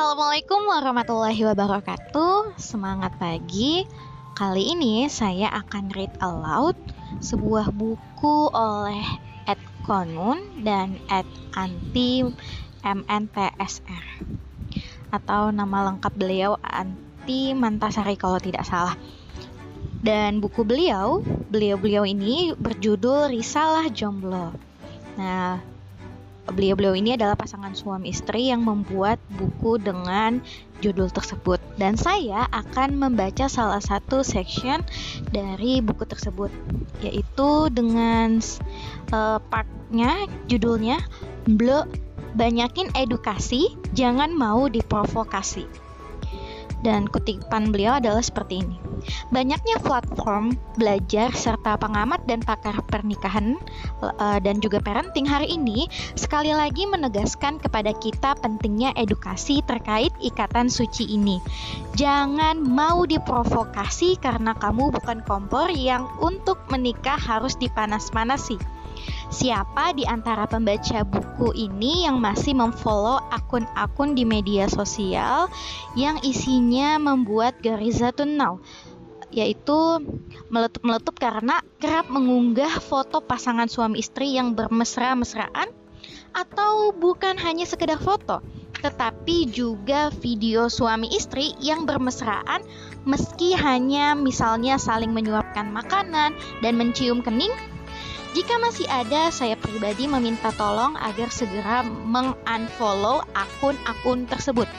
Assalamualaikum warahmatullahi wabarakatuh. Semangat pagi. Kali ini saya akan read aloud sebuah buku oleh Ed Konun dan Ed Anti MNTSR atau nama lengkap beliau Anti Mantasari kalau tidak salah. Dan buku beliau, beliau-beliau ini berjudul Risalah Jomblo. Nah, beliau-beliau ini adalah pasangan suami istri yang membuat buku dengan judul tersebut dan saya akan membaca salah satu section dari buku tersebut yaitu dengan uh, partnya judulnya blog banyakin edukasi jangan mau diprovokasi dan kutipan beliau adalah seperti ini. Banyaknya platform belajar serta pengamat dan pakar pernikahan uh, dan juga parenting hari ini sekali lagi menegaskan kepada kita pentingnya edukasi terkait ikatan suci ini. Jangan mau diprovokasi karena kamu bukan kompor yang untuk menikah harus dipanas-panasi. Siapa di antara pembaca buku ini yang masih memfollow akun-akun di media sosial yang isinya membuat garizatun now yaitu meletup-meletup karena kerap mengunggah foto pasangan suami istri yang bermesra-mesraan atau bukan hanya sekedar foto tetapi juga video suami istri yang bermesraan meski hanya misalnya saling menyuapkan makanan dan mencium kening jika masih ada, saya pribadi meminta tolong agar segera mengunfollow akun-akun tersebut.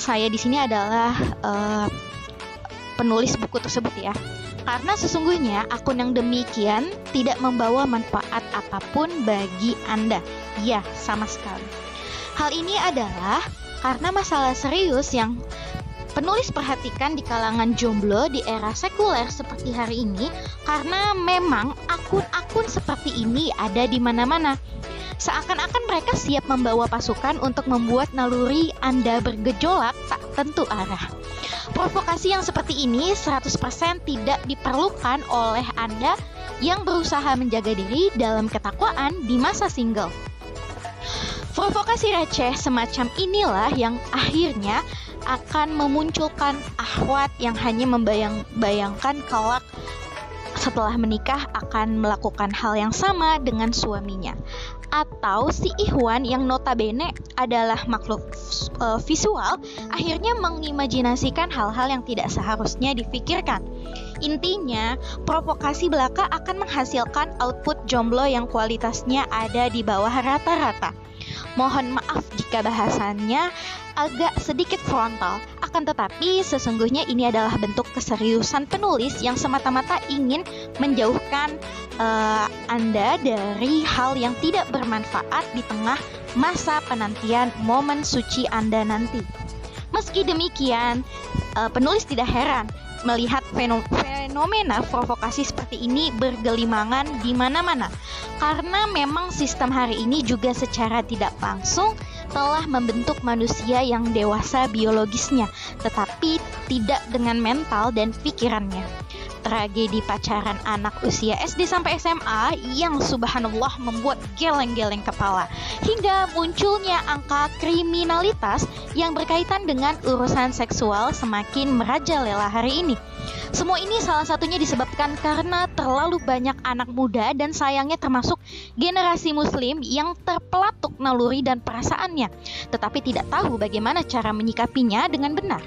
Saya di sini adalah uh, penulis buku tersebut ya. Karena sesungguhnya akun yang demikian tidak membawa manfaat apa pun bagi Anda. Ya, sama sekali. Hal ini adalah karena masalah serius yang Penulis perhatikan di kalangan jomblo di era sekuler seperti hari ini karena memang akun-akun seperti ini ada di mana-mana. Seakan-akan mereka siap membawa pasukan untuk membuat naluri Anda bergejolak tak tentu arah. Provokasi yang seperti ini 100% tidak diperlukan oleh Anda yang berusaha menjaga diri dalam ketakwaan di masa single. Provokasi receh semacam inilah yang akhirnya akan memunculkan ahwat yang hanya membayang-bayangkan kelak setelah menikah akan melakukan hal yang sama dengan suaminya atau si Ikhwan yang notabene adalah makhluk uh, visual akhirnya mengimajinasikan hal-hal yang tidak seharusnya difikirkan. Intinya, provokasi belaka akan menghasilkan output jomblo yang kualitasnya ada di bawah rata-rata. Mohon maaf jika bahasannya agak sedikit frontal, akan tetapi sesungguhnya ini adalah bentuk keseriusan penulis yang semata-mata ingin menjauhkan uh, Anda dari hal yang tidak bermanfaat di tengah masa penantian momen suci Anda nanti. Meski demikian, uh, penulis tidak heran melihat fenomena provokasi seperti ini bergelimangan di mana-mana. Karena memang sistem hari ini juga secara tidak langsung telah membentuk manusia yang dewasa biologisnya, tetapi tidak dengan mental dan pikirannya tragedi pacaran anak usia SD sampai SMA yang subhanallah membuat geleng-geleng kepala hingga munculnya angka kriminalitas yang berkaitan dengan urusan seksual semakin merajalela hari ini. Semua ini salah satunya disebabkan karena terlalu banyak anak muda dan sayangnya termasuk generasi muslim yang terpelatuk naluri dan perasaannya, tetapi tidak tahu bagaimana cara menyikapinya dengan benar.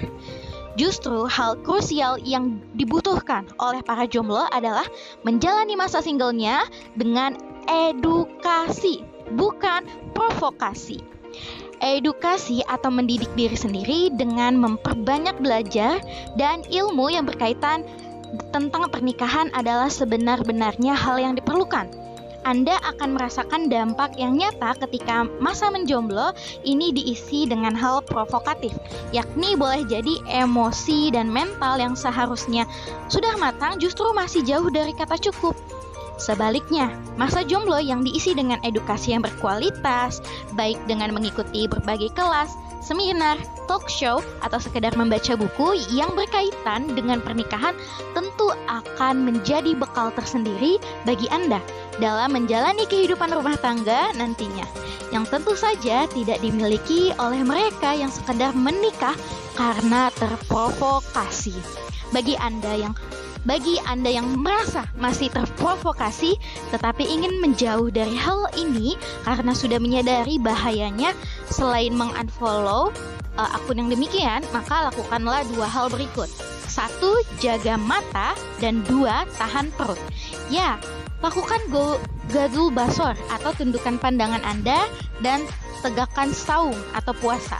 Justru hal krusial yang dibutuhkan oleh para jomblo adalah menjalani masa singlenya dengan edukasi, bukan provokasi. Edukasi atau mendidik diri sendiri dengan memperbanyak belajar dan ilmu yang berkaitan tentang pernikahan adalah sebenar-benarnya hal yang diperlukan anda akan merasakan dampak yang nyata ketika masa menjomblo ini diisi dengan hal provokatif, yakni boleh jadi emosi dan mental yang seharusnya sudah matang justru masih jauh dari kata cukup. Sebaliknya, masa jomblo yang diisi dengan edukasi yang berkualitas, baik dengan mengikuti berbagai kelas, seminar, talk show, atau sekedar membaca buku yang berkaitan dengan pernikahan tentu akan menjadi bekal tersendiri bagi Anda dalam menjalani kehidupan rumah tangga nantinya yang tentu saja tidak dimiliki oleh mereka yang sekedar menikah karena terprovokasi. Bagi Anda yang bagi Anda yang merasa masih terprovokasi tetapi ingin menjauh dari hal ini karena sudah menyadari bahayanya selain mengunfollow uh, akun yang demikian, maka lakukanlah dua hal berikut. Satu, jaga mata dan dua, tahan perut. Ya, lakukan go gadul basor atau tundukkan pandangan Anda dan tegakkan saum atau puasa.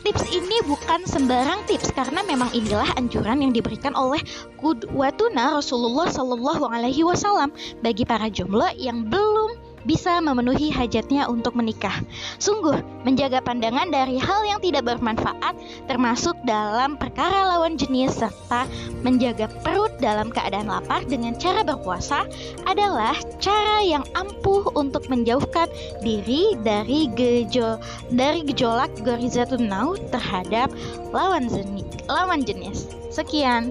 Tips ini bukan sembarang tips karena memang inilah anjuran yang diberikan oleh kudwatuna Rasulullah Shallallahu Alaihi Wasallam bagi para jomblo yang belum bisa memenuhi hajatnya untuk menikah. Sungguh, menjaga pandangan dari hal yang tidak bermanfaat, termasuk dalam perkara lawan jenis, serta menjaga perut dalam keadaan lapar dengan cara berpuasa, adalah cara yang ampuh untuk menjauhkan diri dari gejo dari gejolak gorizatun nau terhadap lawan jenis. Lawan jenis. Sekian.